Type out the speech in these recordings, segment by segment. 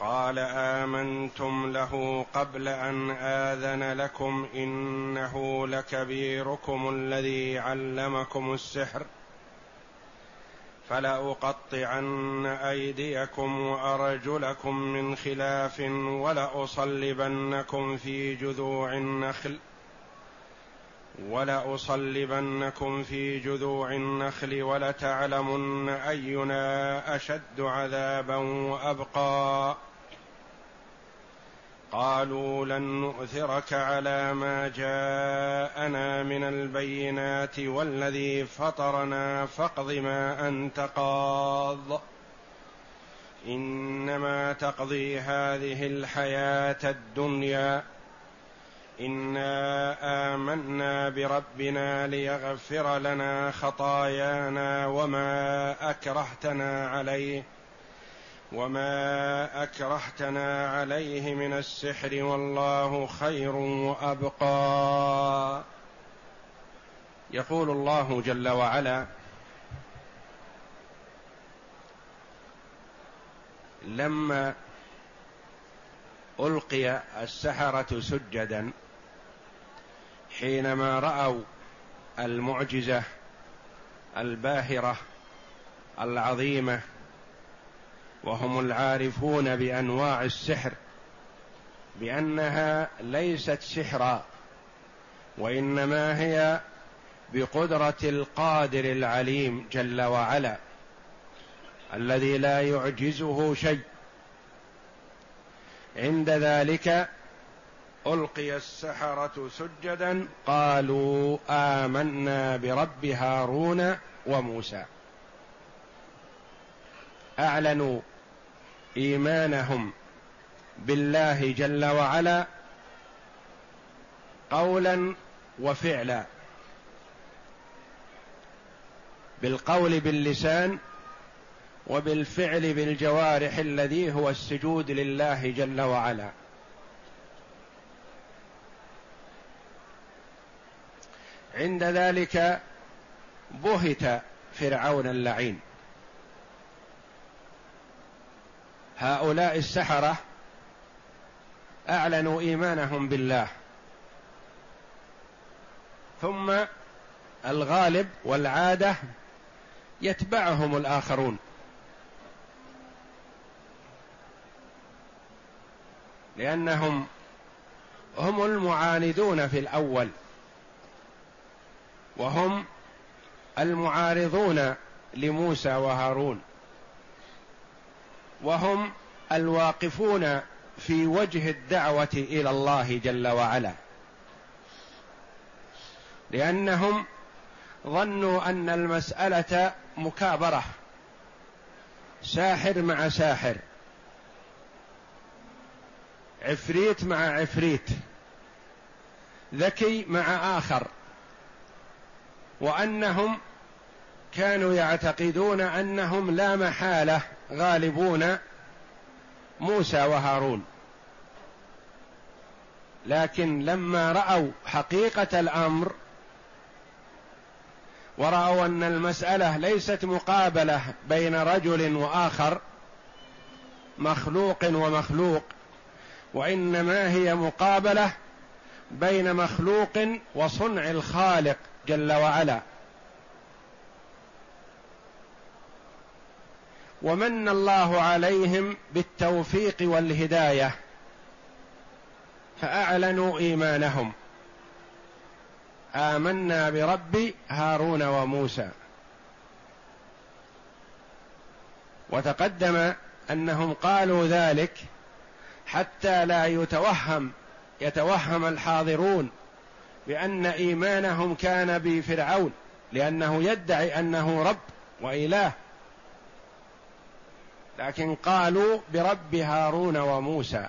قال آمنتم له قبل أن آذن لكم إنه لكبيركم الذي علمكم السحر فلأقطعن أيديكم وأرجلكم من خلاف ولأصلبنكم في جذوع النخل ولأصلبنكم في جذوع النخل ولتعلمن أينا أشد عذابا وأبقى. قالوا لن نؤثرك على ما جاءنا من البينات والذي فطرنا فاقض ما أنت قاض. إنما تقضي هذه الحياة الدنيا. إنا آمنا بربنا ليغفر لنا خطايانا وما أكرهتنا عليه وما أكرهتنا عليه من السحر والله خير وأبقى. يقول الله جل وعلا لما ألقي السحرة سجدا حينما رأوا المعجزة الباهرة العظيمة وهم العارفون بأنواع السحر بأنها ليست سحرا وإنما هي بقدرة القادر العليم جل وعلا الذي لا يعجزه شيء. عند ذلك ألقي السحرة سجدا قالوا آمنا برب هارون وموسى. أعلنوا إيمانهم بالله جل وعلا قولا وفعلا. بالقول باللسان وبالفعل بالجوارح الذي هو السجود لله جل وعلا. عند ذلك بهت فرعون اللعين. هؤلاء السحرة أعلنوا إيمانهم بالله. ثم الغالب والعادة يتبعهم الآخرون. لأنهم هم المعاندون في الأول. وهم المعارضون لموسى وهارون. وهم الواقفون في وجه الدعوة إلى الله جل وعلا. لأنهم ظنوا أن المسألة مكابرة. ساحر مع ساحر. عفريت مع عفريت. ذكي مع آخر. وأنهم كانوا يعتقدون أنهم لا محالة غالبون موسى وهارون. لكن لما رأوا حقيقة الأمر ورأوا أن المسألة ليست مقابلة بين رجل وآخر مخلوق ومخلوق وإنما هي مقابلة بين مخلوق وصنع الخالق. جل وعلا. ومن الله عليهم بالتوفيق والهداية فأعلنوا إيمانهم. آمنا برب هارون وموسى. وتقدم أنهم قالوا ذلك حتى لا يتوهم يتوهم الحاضرون. بان إيمانهم كان بفرعون لأنه يدعي أنه رب وإله. لكن قالوا برب هارون وموسى.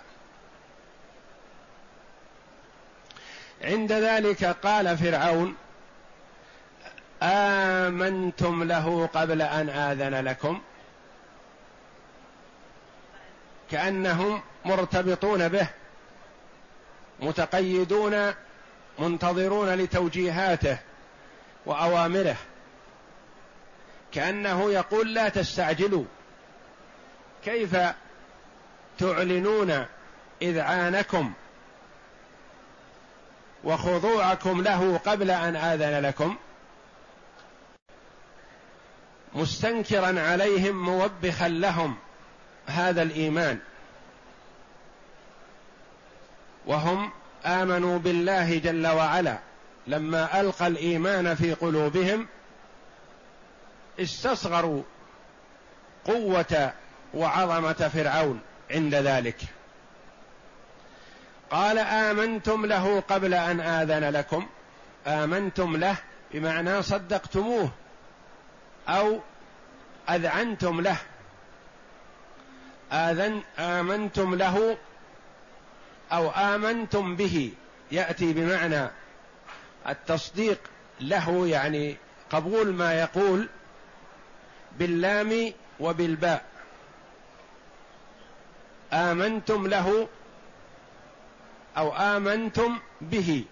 عند ذلك قال فرعون آمنتم له قبل أن آذن لكم؟ كأنهم مرتبطون به متقيدون منتظرون لتوجيهاته وأوامره. كأنه يقول لا تستعجلوا. كيف تعلنون اذعانكم وخضوعكم له قبل أن آذن لكم؟ مستنكرا عليهم موبخا لهم هذا الإيمان. وهم آمنوا بالله جل وعلا لما ألقى الإيمان في قلوبهم استصغروا قوة وعظمة فرعون عند ذلك. قال آمنتم له قبل أن آذن لكم. آمنتم له بمعنى صدقتموه أو أذعنتم له. آذن آمنتم له أو آمنتم به. يأتي بمعنى التصديق له يعني قبول ما يقول باللام وبالباء. آمنتم له أو آمنتم به.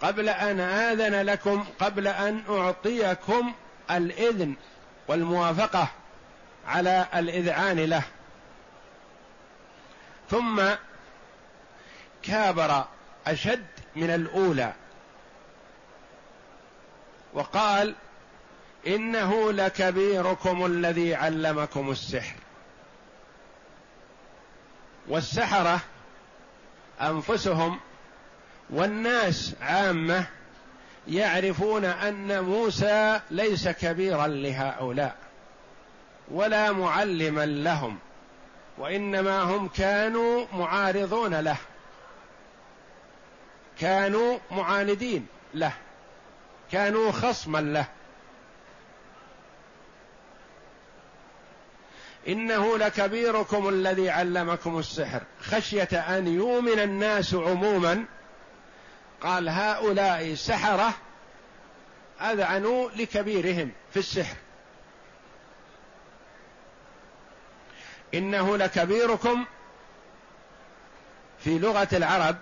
قبل أن آذن لكم قبل أن أعطيكم الإذن والموافقة على الإذعان له. ثم كابر أشد من الأولى. وقال إنه لكبيركم الذي علمكم السحر. والسحرة أنفسهم والناس عامة يعرفون أن موسى ليس كبيرا لهؤلاء ولا معلما لهم. وإنما هم كانوا معارضون له. كانوا معاندين له. كانوا خصما له. إنه لكبيركم الذي علمكم السحر. خشية أن يؤمن الناس عموما. قال هؤلاء سحرة أذعنوا لكبيرهم في السحر. إنه لكبيركم في لغة العرب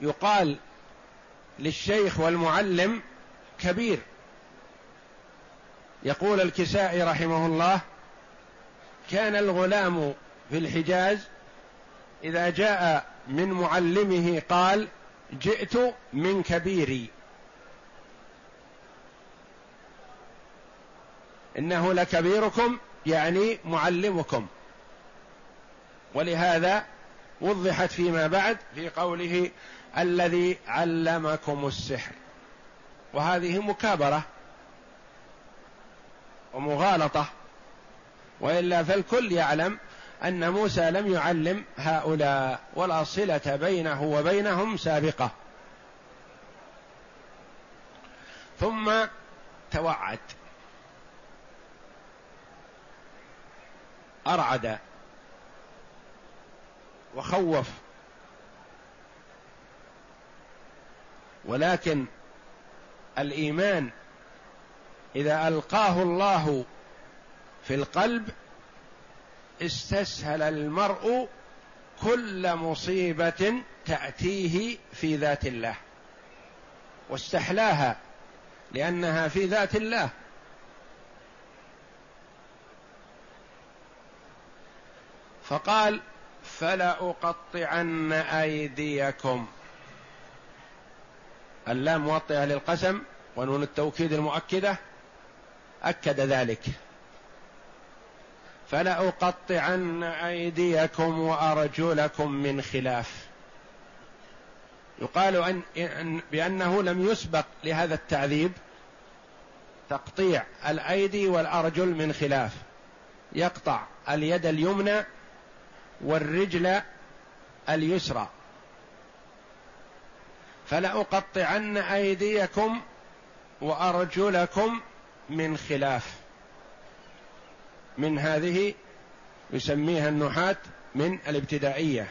يقال للشيخ والمعلم كبير. يقول الكسائي رحمه الله كان الغلام في الحجاز إذا جاء من معلمه قال جئت من كبيري. إنه لكبيركم يعني معلمكم. ولهذا وضحت فيما بعد في قوله الذي علمكم السحر. وهذه مكابرة ومغالطة. وإلا فالكل يعلم أن موسى لم يعلم هؤلاء ولا صلة بينه وبينهم سابقة. ثم توعد. أرعد وخوف. ولكن الإيمان إذا ألقاه الله في القلب استسهل المرء كل مصيبة تأتيه في ذات الله واستحلاها لأنها في ذات الله. فقال فلأقطعن أيديكم. اللام موطئة للقسم ونون التوكيد المؤكدة. أكد ذلك. فلأقطعن أيديكم وأرجلكم من خلاف. يقال أن بأنه لم يسبق لهذا التعذيب تقطيع الأيدي والأرجل من خلاف. يقطع اليد اليمنى والرجل اليسرى. فلأقطعن أيديكم وأرجلكم من خلاف. من هذه يسميها النحاة من الابتدائية.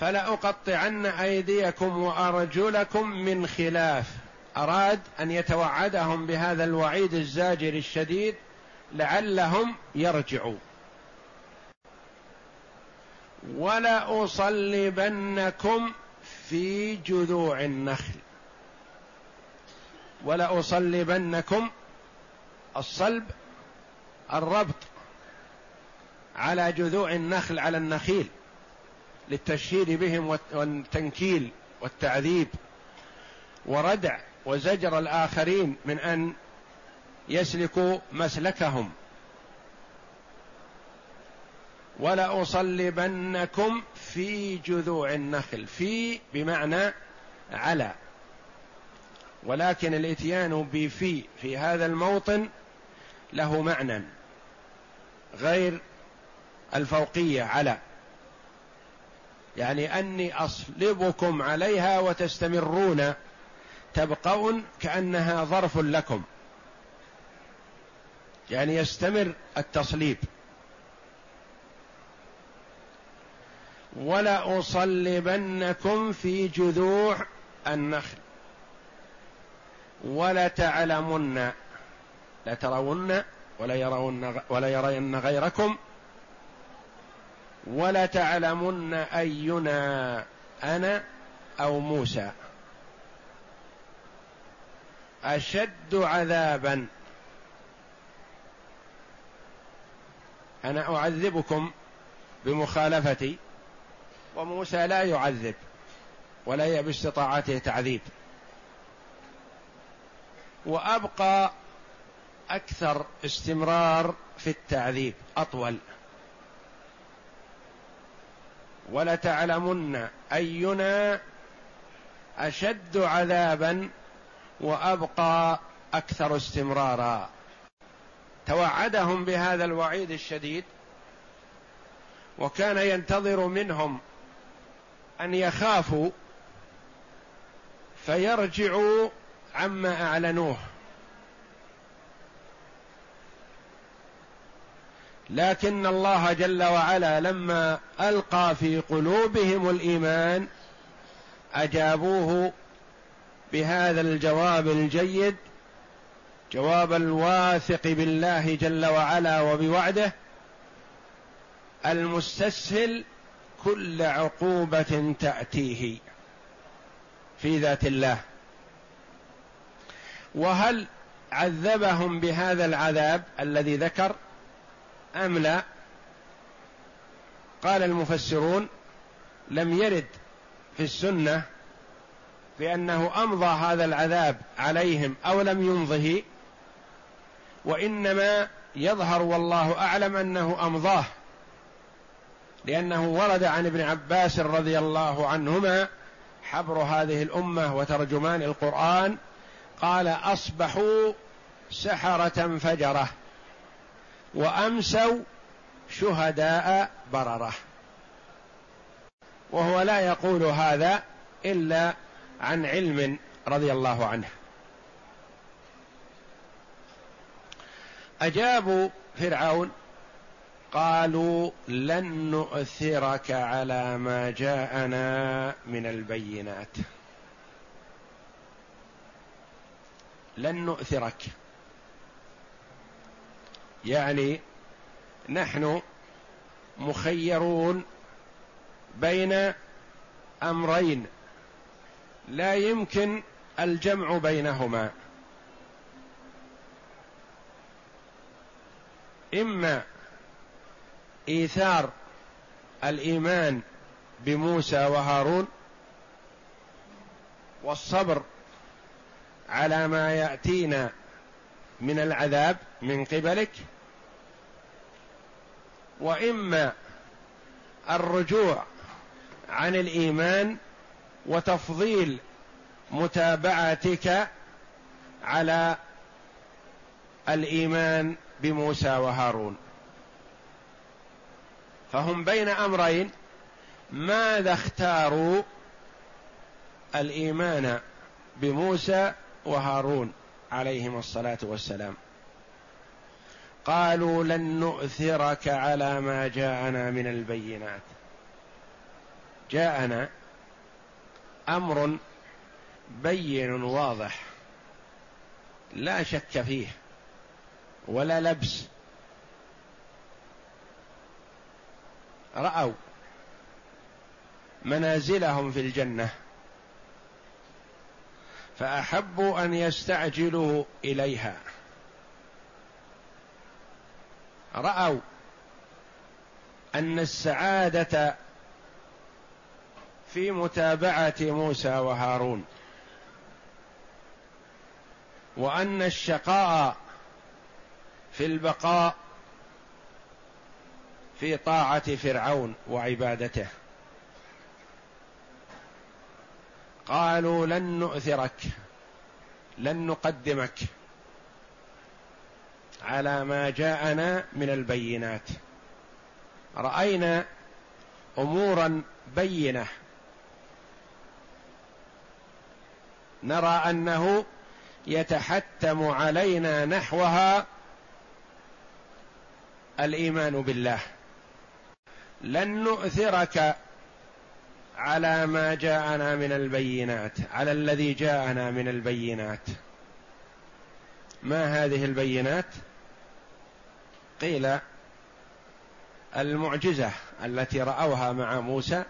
فلأقطعن أيديكم وأرجلكم من خلاف. أراد أن يتوعدهم بهذا الوعيد الزاجر الشديد لعلهم يرجعوا. ولأصلبنكم في جذوع النخل. ولأصلبنكم الصلب الربط على جذوع النخل على النخيل للتشهير بهم والتنكيل والتعذيب وردع وزجر الآخرين من أن يسلكوا مسلكهم. ولأصلبنكم في جذوع النخل. في بمعنى على. ولكن الإتيان بفي في هذا الموطن له معنى غير الفوقية على. يعني أني أصلبكم عليها وتستمرون تبقون كأنها ظرف لكم. يعني يستمر التصليب. ولأصلبنكم في جذوع النخل. ولتعلمن لترون ولا يرون ولا يرين غيركم. ولتعلمن أينا أنا أو موسى. أشد عذابا. أنا أعذبكم بمخالفتي. وموسى لا يعذب ولا هي باستطاعته تعذيب. وأبقى أكثر استمرار في التعذيب أطول. ولتعلمن أينا أشد عذابا وأبقى أكثر استمرارا. توعدهم بهذا الوعيد الشديد وكان ينتظر منهم أن يخافوا فيرجعوا عما أعلنوه. لكن الله جل وعلا لما ألقى في قلوبهم الإيمان أجابوه بهذا الجواب الجيد جواب الواثق بالله جل وعلا وبوعده المستسهل كل عقوبة تأتيه في ذات الله. وهل عذبهم بهذا العذاب الذي ذكر أم لا؟ قال المفسرون لم يرد في السنة بأنه أمضى هذا العذاب عليهم أو لم يمضه وإنما يظهر والله أعلم أنه أمضاه. لأنه ورد عن ابن عباس رضي الله عنهما حبر هذه الأمة وترجمان القرآن قال أصبحوا سحرة فجرة وأمسوا شهداء بررة. وهو لا يقول هذا إلا عن علم رضي الله عنه. أجابوا فرعون قالوا لن نؤثرك على ما جاءنا من البينات. لن نؤثرك. يعني نحن مخيرون بين أمرين. لا يمكن الجمع بينهما. إما إيثار الإيمان بموسى وهارون والصبر على ما يأتينا من العذاب من قبلك وإما الرجوع عن الإيمان وتفضيل متابعتك على الإيمان بموسى وهارون. فهم بين أمرين ماذا اختاروا الإيمان بموسى وهارون عليهم الصلاة والسلام؟ قالوا لن نؤثرك على ما جاءنا من البينات. جاءنا أمر بين واضح لا شك فيه ولا لبس رأوا منازلهم في الجنة. فأحبوا أن يستعجلوا إليها. رأوا أن السعادة في متابعة موسى وهارون. وأن الشقاء في البقاء في طاعة فرعون وعبادته. قالوا لن نؤثرك لن نقدمك على ما جاءنا من البينات. رأينا أمورا بينة. نرى أنه يتحتم علينا نحوها الإيمان بالله. لن نؤثرك على ما جاءنا من البينات على الذي جاءنا من البينات. ما هذه البينات؟ قيل المعجزة التي رأوها مع موسى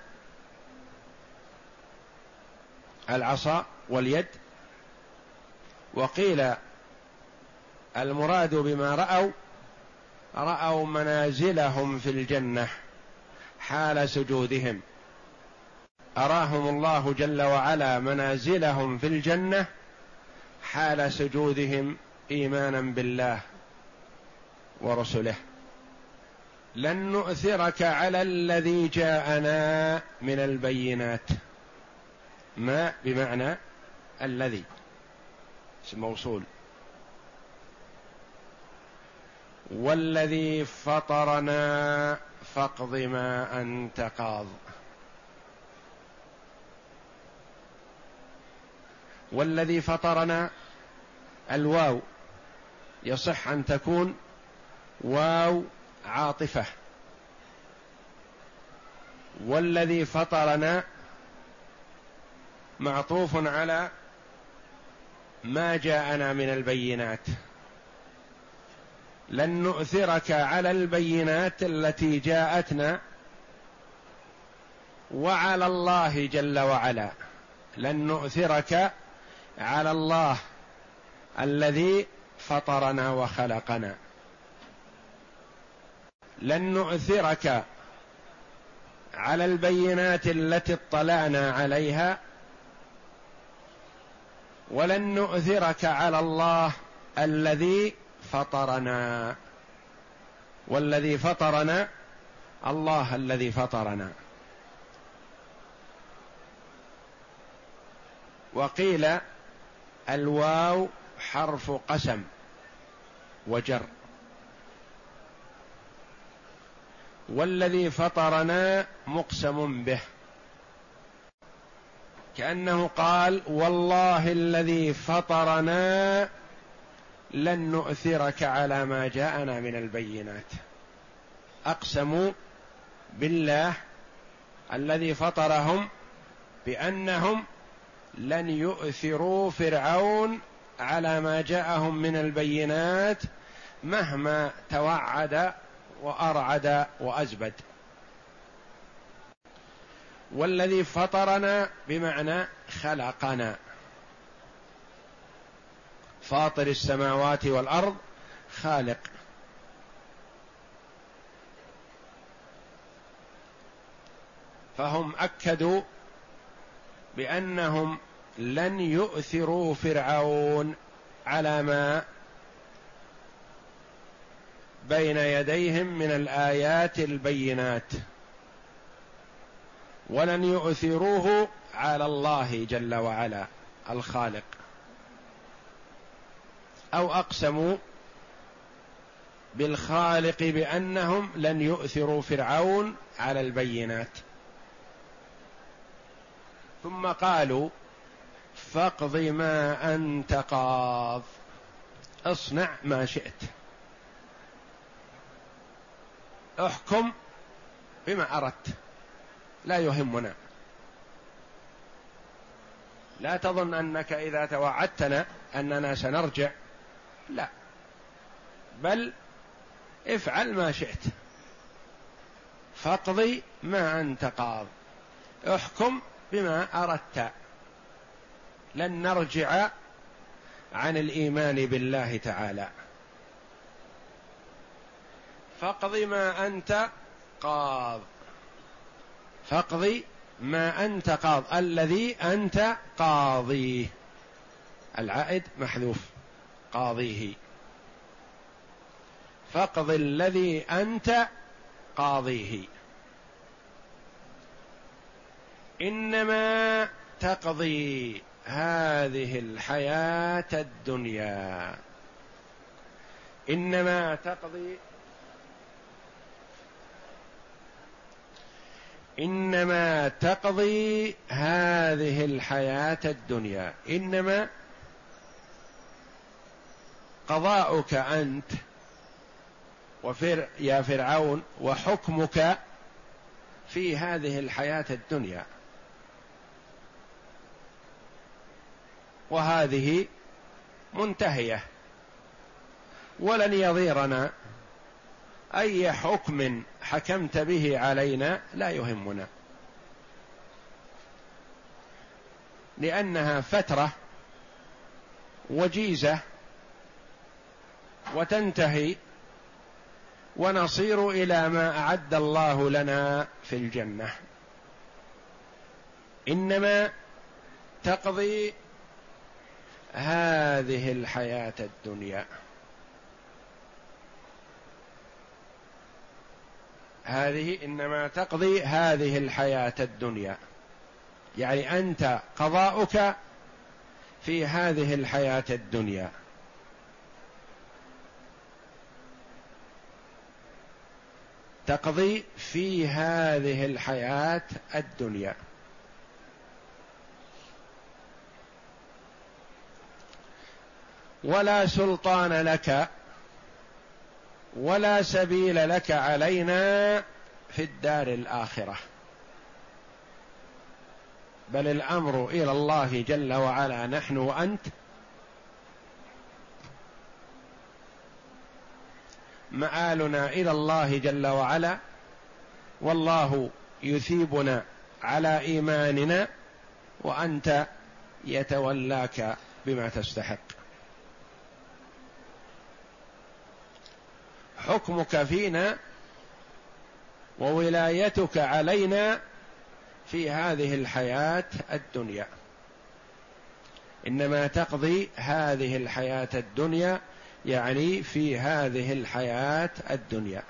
العصا واليد وقيل المراد بما رأوا رأوا منازلهم في الجنة. حال سجودهم. أراهم الله جل وعلا منازلهم في الجنة حال سجودهم إيمانا بالله ورسله. لن نؤثرك على الذي جاءنا من البينات. ما بمعنى الذي؟ اسم موصول. والذي فطرنا فاقض ما أنت قاض. والذي فطرنا الواو يصح أن تكون واو عاطفة. والذي فطرنا معطوف على ما جاءنا من البينات. لن نؤثرك على البينات التي جاءتنا وعلى الله جل وعلا. لن نؤثرك على الله الذي فطرنا وخلقنا. لن نؤثرك على البينات التي اطلعنا عليها. ولن نؤثرك على الله الذي فطرنا. والذي فطرنا الله الذي فطرنا. وقيل الواو حرف قسم وجر. والذي فطرنا مقسم به. كأنه قال والله الذي فطرنا لن نؤثرك على ما جاءنا من البينات. اقسموا بالله الذي فطرهم بأنهم لن يؤثروا فرعون على ما جاءهم من البينات مهما توعد وأرعد وأزبد. والذي فطرنا بمعنى خلقنا. فاطر السماوات والأرض خالق. فهم أكدوا بأنهم لن يؤثروا فرعون على ما بين يديهم من الآيات البينات. ولن يؤثروه على الله جل وعلا الخالق. أو أقسموا بالخالق بأنهم لن يؤثروا فرعون على البينات. ثم قالوا فاقض ما أنت قاض. اصنع ما شئت. احكم بما أردت. لا يهمنا. لا تظن أنك إذا توعدتنا أننا سنرجع. لا. بل افعل ما شئت. فاقضي ما أنت قاض. احكم بما أردت. لن نرجع عن الإيمان بالله تعالى. فاقض ما أنت قاض. فاقض ما أنت قاض. الذي أنت قاضيه. العائد محذوف. قاضيه. فاقض الذي أنت قاضيه. إنما تقضي هذه الحياة الدنيا. إنما تقضي إنما تقضي هذه الحياة الدنيا. إنما قضاؤك أنت وفر يا فرعون وحكمك في هذه الحياة الدنيا. وهذه منتهية. ولن يضيرنا. أي حكم حكمت به علينا لا يهمنا. لأنها فترة وجيزة وتنتهي ونصير إلى ما أعد الله لنا في الجنة. إنما تقضي هذه الحياة الدنيا. هذه إنما تقضي هذه الحياة الدنيا. يعني أنت قضاؤك في هذه الحياة الدنيا. تقضي في هذه الحياة الدنيا. ولا سلطان لك ولا سبيل لك علينا في الدار الآخرة. بل الأمر إلى الله جل وعلا نحن وأنت مآلنا إلى الله جل وعلا والله يثيبنا على إيماننا وأنت يتولاك بما تستحق. حكمك فينا وولايتك علينا في هذه الحياة الدنيا. إنما تقضي هذه الحياة الدنيا يعني في هذه الحياة الدنيا.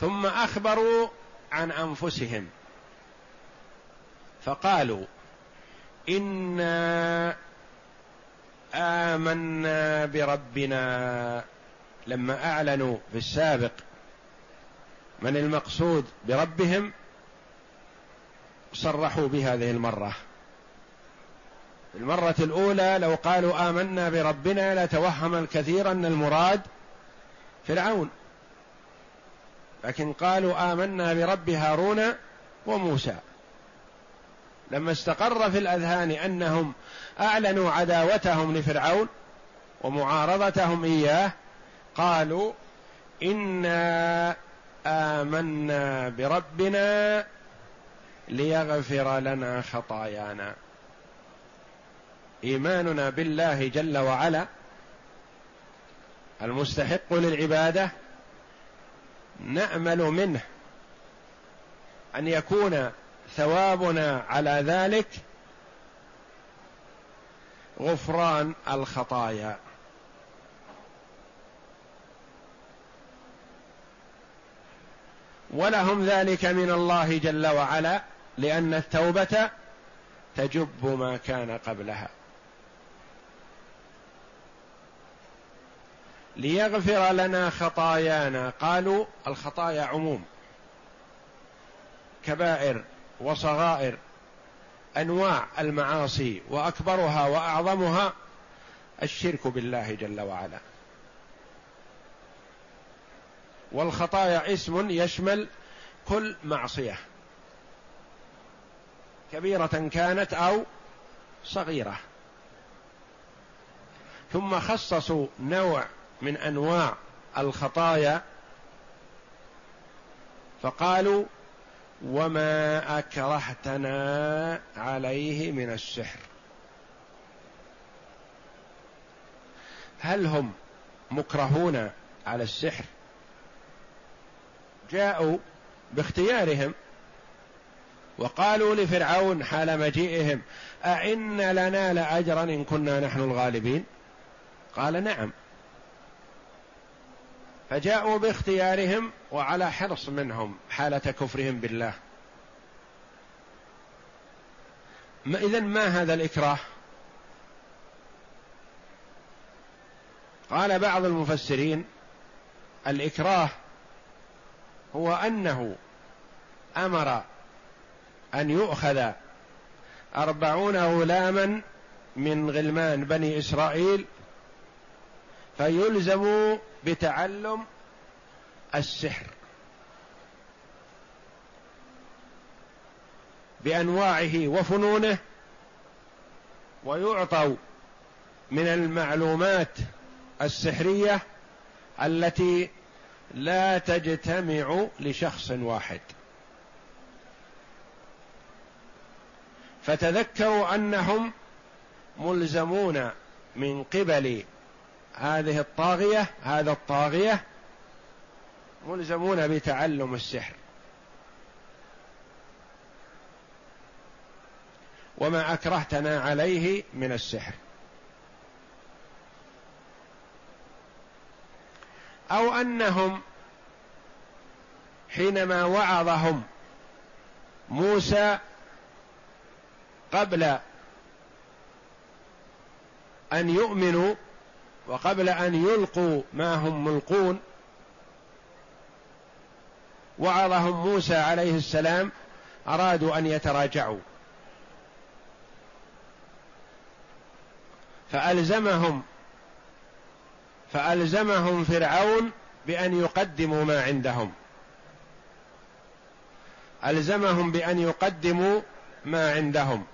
ثم أخبروا عن أنفسهم. فقالوا إنا آمنا بربنا. لما أعلنوا في السابق من المقصود بربهم صرحوا بهذه المرة. المرة الأولى لو قالوا آمنا بربنا لتوهم الكثير أن المراد فرعون. لكن قالوا آمنا برب هارون وموسى. لما استقر في الأذهان أنهم أعلنوا عداوتهم لفرعون ومعارضتهم إياه قالوا إنا آمنا بربنا ليغفر لنا خطايانا. إيماننا بالله جل وعلا المستحق للعبادة نأمل منه أن يكون ثوابنا على ذلك غفران الخطايا. ولهم ذلك من الله جل وعلا لأن التوبة تجب ما كان قبلها. ليغفر لنا خطايانا. قالوا الخطايا عموم. كبائر وصغائر أنواع المعاصي وأكبرها وأعظمها الشرك بالله جل وعلا. والخطايا اسم يشمل كل معصية. كبيرة كانت أو صغيرة. ثم خصصوا نوع من أنواع الخطايا فقالوا وما أكرهتنا عليه من السحر. هل هم مكرهون على السحر؟ جاءوا باختيارهم وقالوا لفرعون حال مجيئهم أئن لنا لأجرا إن كنا نحن الغالبين؟ قال نعم. فجاءوا باختيارهم وعلى حرص منهم حالة كفرهم بالله. إذن ما هذا الإكراه؟ قال بعض المفسرين الإكراه هو أنه أمر أن يؤخذ أربعون غلاما من غلمان بني إسرائيل فيلزموا بتعلم السحر بأنواعه وفنونه ويعطوا من المعلومات السحرية التي لا تجتمع لشخص واحد. فتذكروا أنهم ملزمون من قبل هذه الطاغية هذا الطاغية ملزمون بتعلم السحر. وما أكرهتنا عليه من السحر. أو أنهم حينما وعظهم موسى قبل أن يؤمنوا وقبل أن يلقوا ما هم ملقون وعظهم موسى عليه السلام أرادوا أن يتراجعوا. فألزمهم فألزمهم فرعون بأن يقدموا ما عندهم. ألزمهم بأن يقدموا ما عندهم.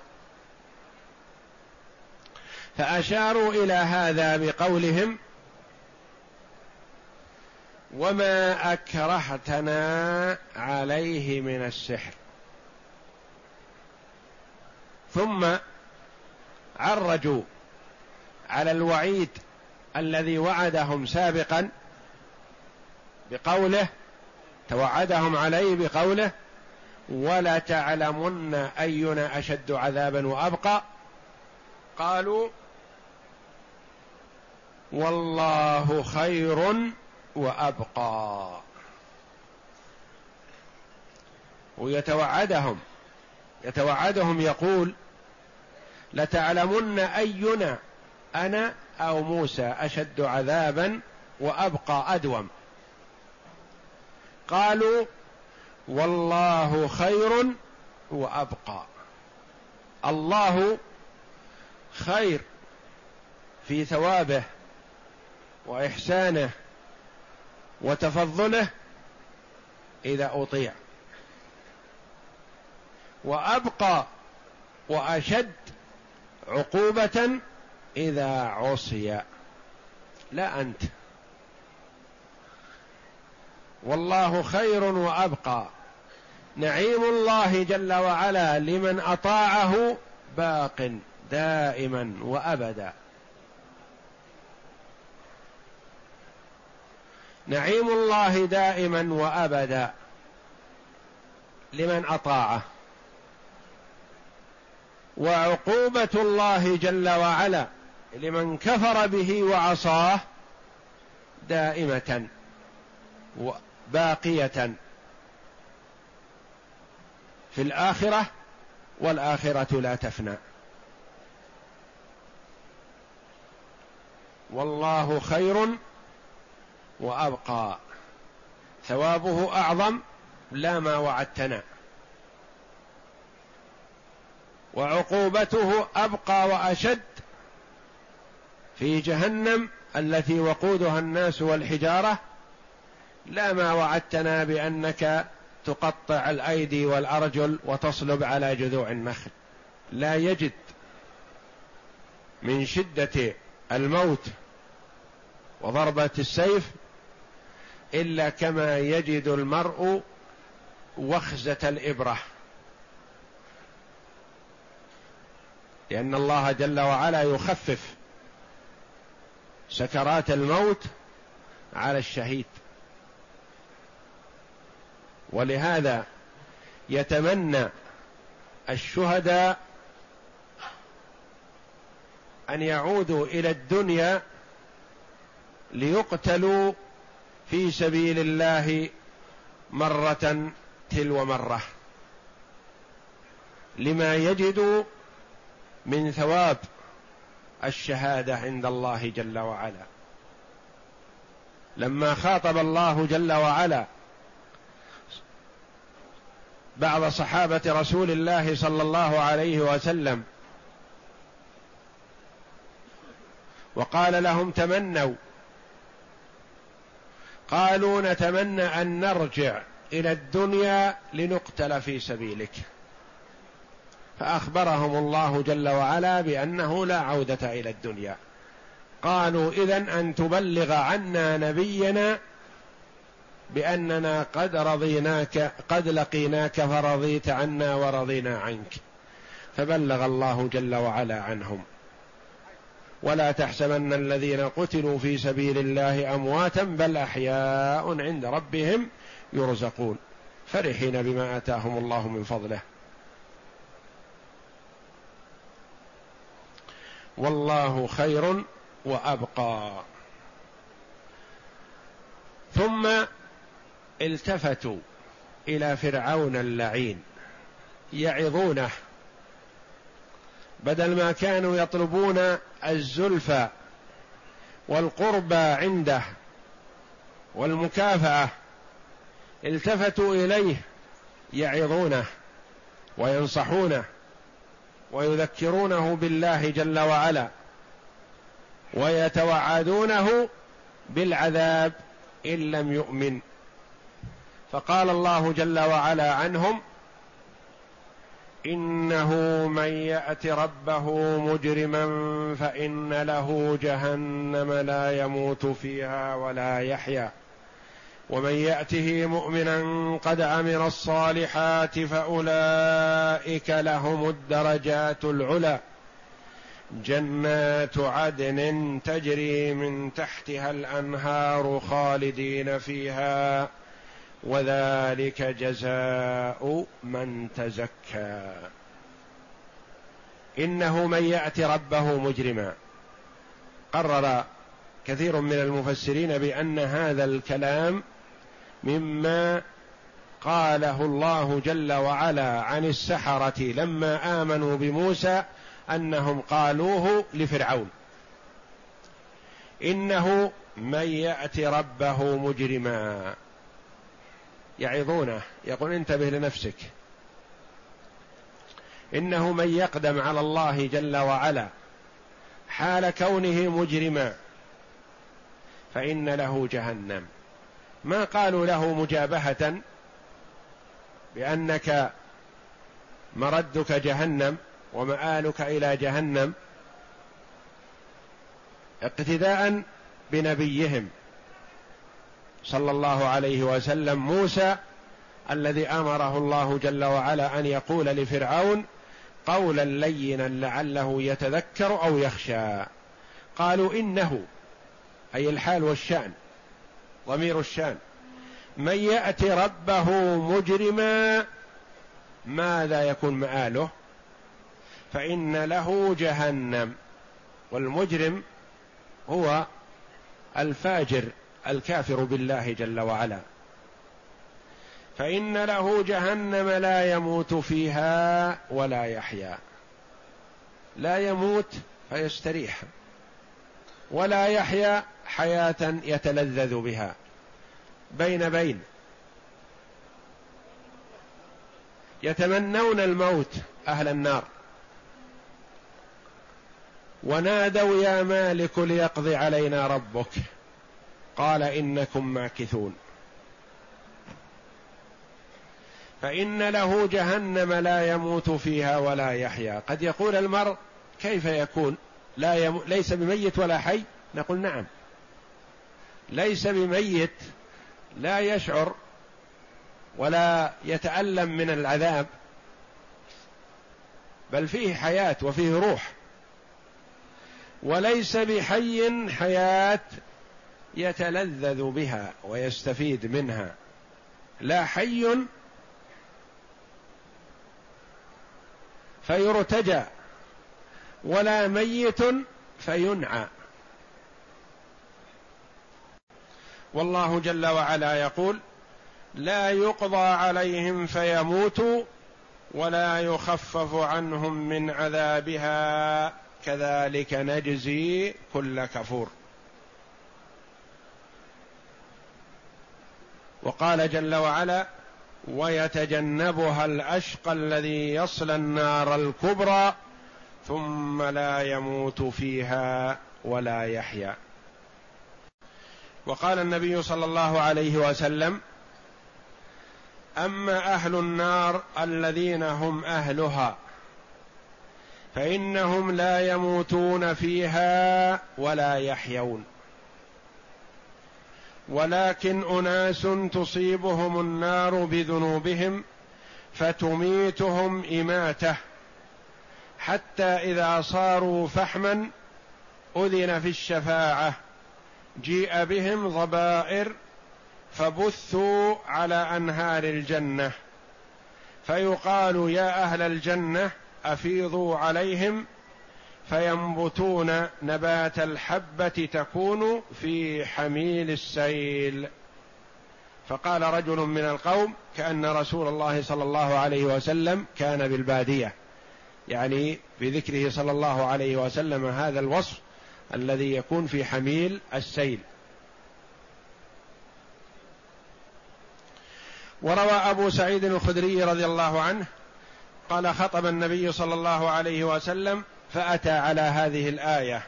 فأشاروا إلى هذا بقولهم وما أكرهتنا عليه من السحر. ثم عرجوا على الوعيد الذي وعدهم سابقا بقوله توعدهم عليه بقوله ولا تعلمن أينا أشد عذابا وأبقى. قالوا والله خير وأبقى. ويتوعدهم يتوعدهم يقول لتعلمن أينا أنا أو موسى أشد عذابا وأبقى أدوم. قالوا والله خير وأبقى. الله خير في ثوابه. وإحسانه وتفضله إذا أطيع. وأبقى وأشد عقوبة إذا عصي. لا أنت. والله خير وأبقى. نعيم الله جل وعلا لمن أطاعه باق دائما وأبدا. نعيم الله دائما وأبدا لمن أطاعه. وعقوبة الله جل وعلا لمن كفر به وعصاه دائمة باقيه في الآخرة والآخرة لا تفنى. والله خير وأبقى. ثوابه أعظم لا ما وعدتنا. وعقوبته أبقى وأشد في جهنم التي وقودها الناس والحجارة لا ما وعدتنا بأنك تقطع الأيدي والأرجل وتصلب على جذوع النخل. لا يجد من شدة الموت وضربة السيف إلا كما يجد المرء وخزة الإبرة. لأن الله جل وعلا يخفف سكرات الموت على الشهيد. ولهذا يتمنى الشهداء أن يعودوا إلى الدنيا ليقتلوا في سبيل الله مرة تلو مرة. لما يجدوا من ثواب الشهادة عند الله جل وعلا. لما خاطب الله جل وعلا بعض صحابة رسول الله صلى الله عليه وسلم وقال لهم تمنوا قالوا نتمنى أن نرجع إلى الدنيا لنقتل في سبيلك. فأخبرهم الله جل وعلا بأنه لا عودة إلى الدنيا. قالوا اذا أن تبلغ عنا نبينا بأننا قد رضيناك قد لقيناك فرضيت عنا ورضينا عنك. فبلغ الله جل وعلا عنهم. ولا تحسبن الذين قتلوا في سبيل الله أمواتا بل أحياء عند ربهم يرزقون فرحين بما آتاهم الله من فضله. والله خير وأبقى. ثم التفتوا إلى فرعون اللعين يعظونه بدل ما كانوا يطلبون الزلفى والقربى عنده والمكافأة التفتوا إليه يعظونه وينصحونه ويذكرونه بالله جل وعلا ويتوعدونه بالعذاب إن لم يؤمن. فقال الله جل وعلا عنهم إنه من يأت ربه مجرما فإن له جهنم لا يموت فيها ولا يحيا. ومن يأته مؤمنا قد عمل الصالحات فأولئك لهم الدرجات العلى. جنات عدن تجري من تحتها الأنهار خالدين فيها. وذلك جزاء من تزكى. إنه من يات ربه مجرما. قرر كثير من المفسرين بأن هذا الكلام مما قاله الله جل وعلا عن السحرة لما آمنوا بموسى أنهم قالوه لفرعون. إنه من يات ربه مجرما. يعظونه. يقول انتبه لنفسك. إنه من يقدم على الله جل وعلا حال كونه مجرما فإن له جهنم. ما قالوا له مجابهة بأنك مردك جهنم ومآلك إلى جهنم اقتداء بنبيهم. صلى الله عليه وسلم موسى الذي أمره الله جل وعلا أن يقول لفرعون قولا لينا لعله يتذكر أو يخشى. قالوا إنه أي الحال والشأن ضمير الشأن من ياتي ربه مجرما ماذا يكون مآله؟ فإن له جهنم والمجرم هو الفاجر. الكافر بالله جل وعلا. فإن له جهنم لا يموت فيها ولا يحيا. لا يموت فيستريح. ولا يحيا حياة يتلذذ بها. بين بين. يتمنون الموت أهل النار. ونادوا يا مالك ليقضي علينا ربك. قال إنكم ماكثون. فإن له جهنم لا يموت فيها ولا يحيا. قد يقول المرء كيف يكون؟ لا يم... ليس بميت ولا حي؟ نقول نعم. ليس بميت لا يشعر ولا يتألم من العذاب بل فيه حياة وفيه روح. وليس بحي حياة يتلذذ بها ويستفيد منها. لا حي فيرتجى ولا ميت فينعى. والله جل وعلا يقول لا يقضى عليهم فيموتوا ولا يخفف عنهم من عذابها. كذلك نجزي كل كفور. وقال جل وعلا ويتجنبها الأشقى الذي يصلى النار الكبرى ثم لا يموت فيها ولا يحيا. وقال النبي صلى الله عليه وسلم أما أهل النار الذين هم أهلها فإنهم لا يموتون فيها ولا يحيون. ولكن أناس تصيبهم النار بذنوبهم فتميتهم إماتة. حتى إذا صاروا فحما أذن في الشفاعة. جيء بهم ضبائر فبثوا على أنهار الجنة. فيقال يا أهل الجنة أفيضوا عليهم فينبتون نبات الحبة تكون في حميل السيل. فقال رجل من القوم كأن رسول الله صلى الله عليه وسلم كان بالبادية. يعني بذكره صلى الله عليه وسلم هذا الوصف الذي يكون في حميل السيل. وروى أبو سعيد الخدري رضي الله عنه قال خطب النبي صلى الله عليه وسلم فأتى على هذه الآية.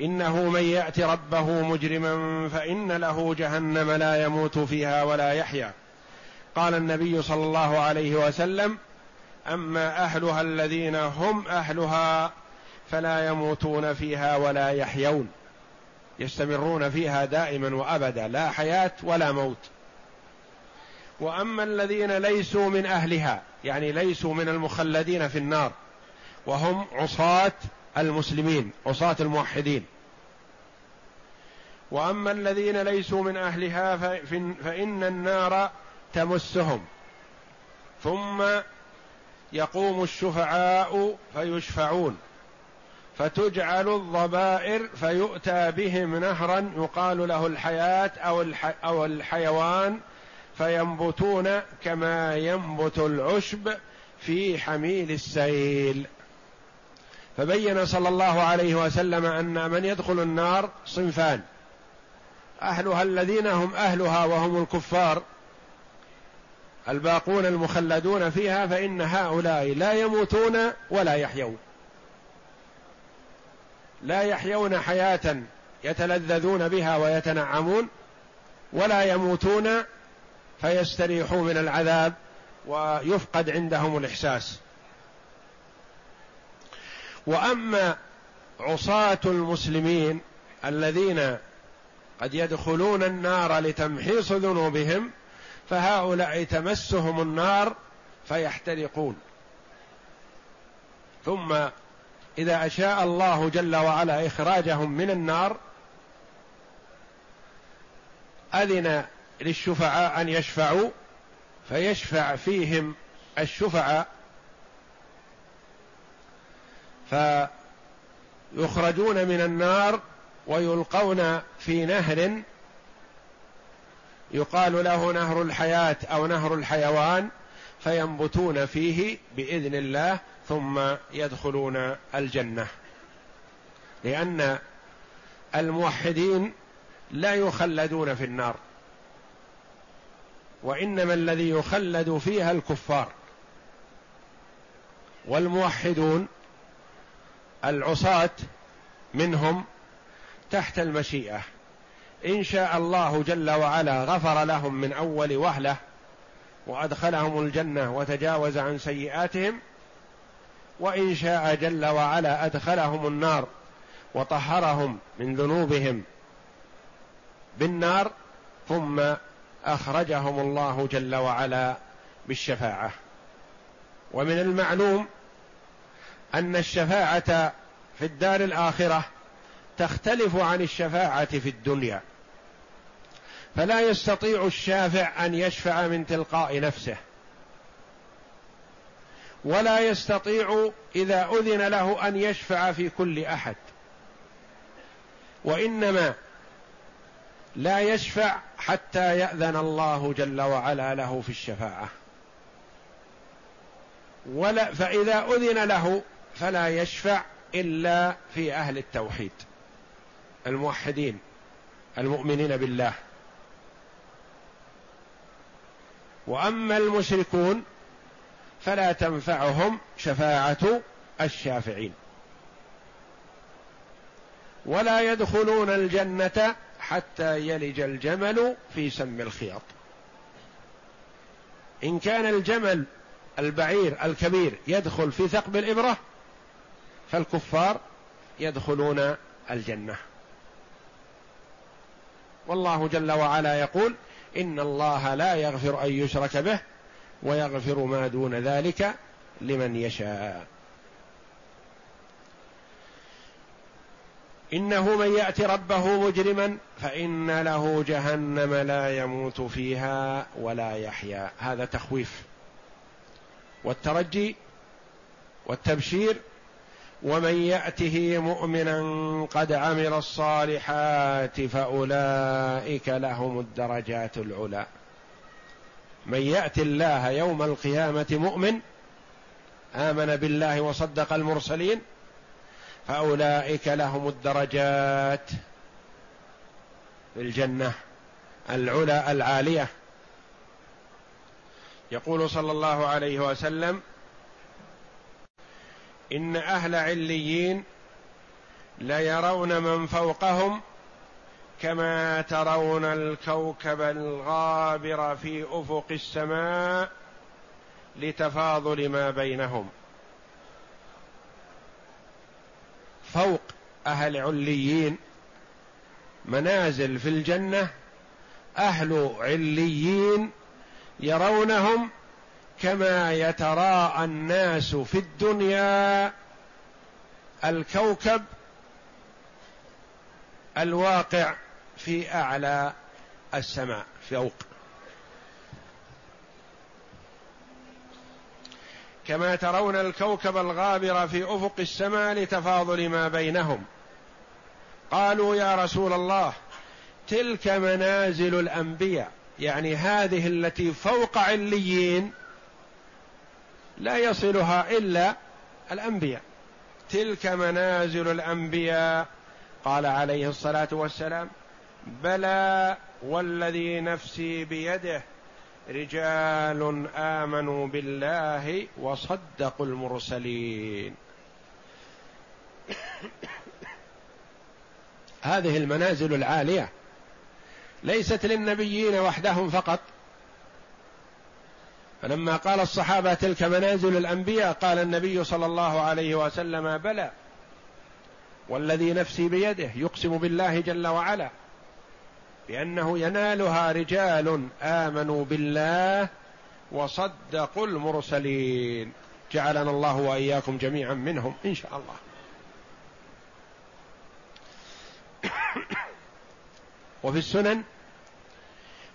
إنه من يأت ربه مجرما فإن له جهنم لا يموت فيها ولا يحيا. قال النبي صلى الله عليه وسلم أما أهلها الذين هم أهلها فلا يموتون فيها ولا يحيون. يستمرون فيها دائما وأبدا لا حياة ولا موت. وأما الذين ليسوا من أهلها يعني ليسوا من المخلدين في النار وهم عصاة المسلمين عصاة الموحدين. وأما الذين ليسوا من أهلها فإن النار تمسهم. ثم يقوم الشفعاء فيشفعون. فتجعل الضبائر فيؤتى بهم نهرا يقال له الحياة أو, الح أو الحيوان فينبتون كما ينبت العشب في حميل السيل. فبين صلى الله عليه وسلم أن من يدخل النار صنفان. أهلها الذين هم أهلها وهم الكفار الباقون المخلدون فيها فإن هؤلاء لا يموتون ولا يحيون. لا يحيون حياة يتلذذون بها ويتنعمون ولا يموتون فيستريحوا من العذاب ويفقد عندهم الإحساس. وأما عصاة المسلمين الذين قد يدخلون النار لتمحيص ذنوبهم فهؤلاء تمسهم النار فيحترقون. ثم إذا أشاء الله جل وعلا إخراجهم من النار أذن للشفعاء أن يشفعوا فيشفع فيهم الشفعاء فيخرجون من النار ويلقون في نهر يقال له نهر الحياة أو نهر الحيوان فينبتون فيه بإذن الله ثم يدخلون الجنة. لأن الموحدين لا يخلدون في النار وإنما الذي يخلد فيها الكفار. والموحدون العصاة منهم تحت المشيئة. إن شاء الله جل وعلا غفر لهم من أول وهلة وأدخلهم الجنة وتجاوز عن سيئاتهم وإن شاء جل وعلا أدخلهم النار وطهرهم من ذنوبهم بالنار ثم أخرجهم الله جل وعلا بالشفاعة. ومن المعلوم أن الشفاعة في الدار الآخرة تختلف عن الشفاعة في الدنيا. فلا يستطيع الشافع أن يشفع من تلقاء نفسه. ولا يستطيع إذا أذن له أن يشفع في كل أحد. وإنما لا يشفع حتى يأذن الله جل وعلا له في الشفاعة. ولا فإذا أذن له فلا يشفع إلا في أهل التوحيد. الموحدين المؤمنين بالله. وأما المشركون فلا تنفعهم شفاعة الشافعين. ولا يدخلون الجنة حتى يلج الجمل في سم الخياط. إن كان الجمل البعير الكبير يدخل في ثقب الإبرة فالكفار يدخلون الجنة. والله جل وعلا يقول إن الله لا يغفر أن يشرك به ويغفر ما دون ذلك لمن يشاء. إنه من يأت ربه مجرما فإن له جهنم لا يموت فيها ولا يحيا. هذا تخويف والترجي والتبشير ومن يأته مؤمنا قد عمل الصالحات فأولئك لهم الدرجات العلى من يأتي الله يوم القيامة مؤمن آمن بالله وصدق المرسلين فأولئك لهم الدرجات في الجنة العلى العالية. يقول صلى الله عليه وسلم إن أهل عليين ليرون من فوقهم كما ترون الكوكب الغابر في أفق السماء لتفاضل ما بينهم. فوق أهل عليين منازل في الجنة أهل عليين يرونهم كما يتراءى الناس في الدنيا الكوكب الواقع في أعلى السماء فوق كما ترون الكوكب الغابر في أفق السماء لتفاضل ما بينهم. قالوا يا رسول الله تلك منازل الأنبياء يعني هذه التي فوق عليين لا يصلها إلا الأنبياء. تلك منازل الأنبياء. قال عليه الصلاة والسلام بلى والذي نفسي بيده رجال آمنوا بالله وصدقوا المرسلين. هذه المنازل العالية ليست للنبيين وحدهم فقط. فلما قال الصحابة تلك منازل الأنبياء قال النبي صلى الله عليه وسلم بلى والذي نفسي بيده يقسم بالله جل وعلا بأنه ينالها رجال آمنوا بالله وصدقوا المرسلين. جعلنا الله وإياكم جميعا منهم إن شاء الله. وفي السنن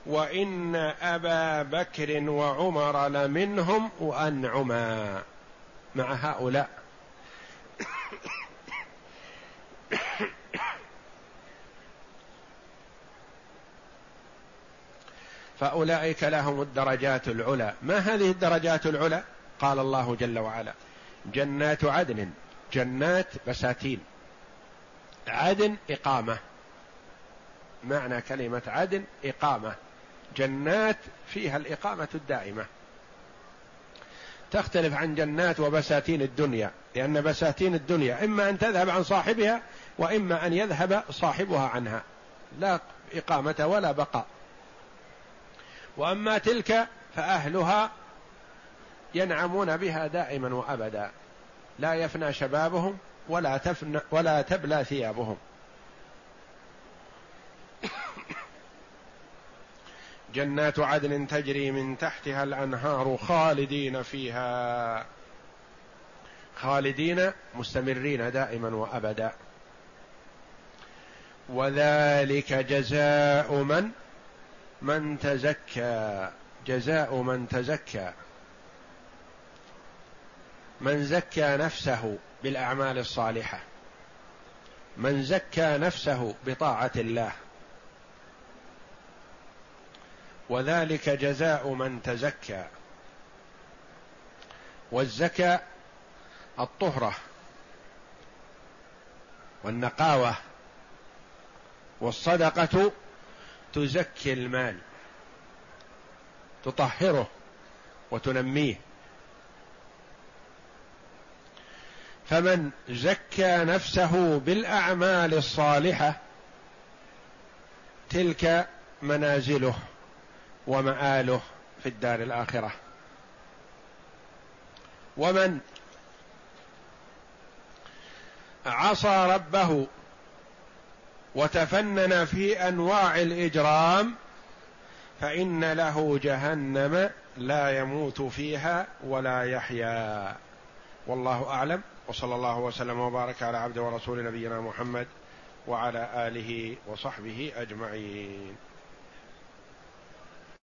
وإن أبا بكر وعمر لمنهم وانعما مع هؤلاء. فأولئك لهم الدرجات العلى. ما هذه الدرجات العلى؟ قال الله جل وعلا. جنات عدن. جنات بساتين. عدن إقامة. معنى كلمة عدن إقامة. جنات فيها الإقامة الدائمة. تختلف عن جنات وبساتين الدنيا لأن بساتين الدنيا إما أن تذهب عن صاحبها وإما أن يذهب صاحبها عنها. لا إقامة ولا بقاء. وأما تلك فأهلها ينعمون بها دائما وأبدا. لا يفنى شبابهم ولا تفنى ولا تبلى ثيابهم. جنات عدن تجري من تحتها الأنهار خالدين فيها. خالدين مستمرين دائما وابدا. وذلك جزاء من؟ من تزكى. جزاء من تزكى. من زكى نفسه بالأعمال الصالحة. من زكى نفسه بطاعة الله. وذلك جزاء من تزكى. والزكاه الطهرة والنقاوة والصدقة تزكي المال تطهره وتنميه. فمن زكى نفسه بالأعمال الصالحة تلك منازله. ومآله في الدار الآخرة. ومن عصى ربه وتفنن في أنواع الإجرام فإن له جهنم لا يموت فيها ولا يحيا. والله أعلم. وصلى الله وسلم وبارك على عبد ورسول نبينا محمد وعلى آله وصحبه أجمعين.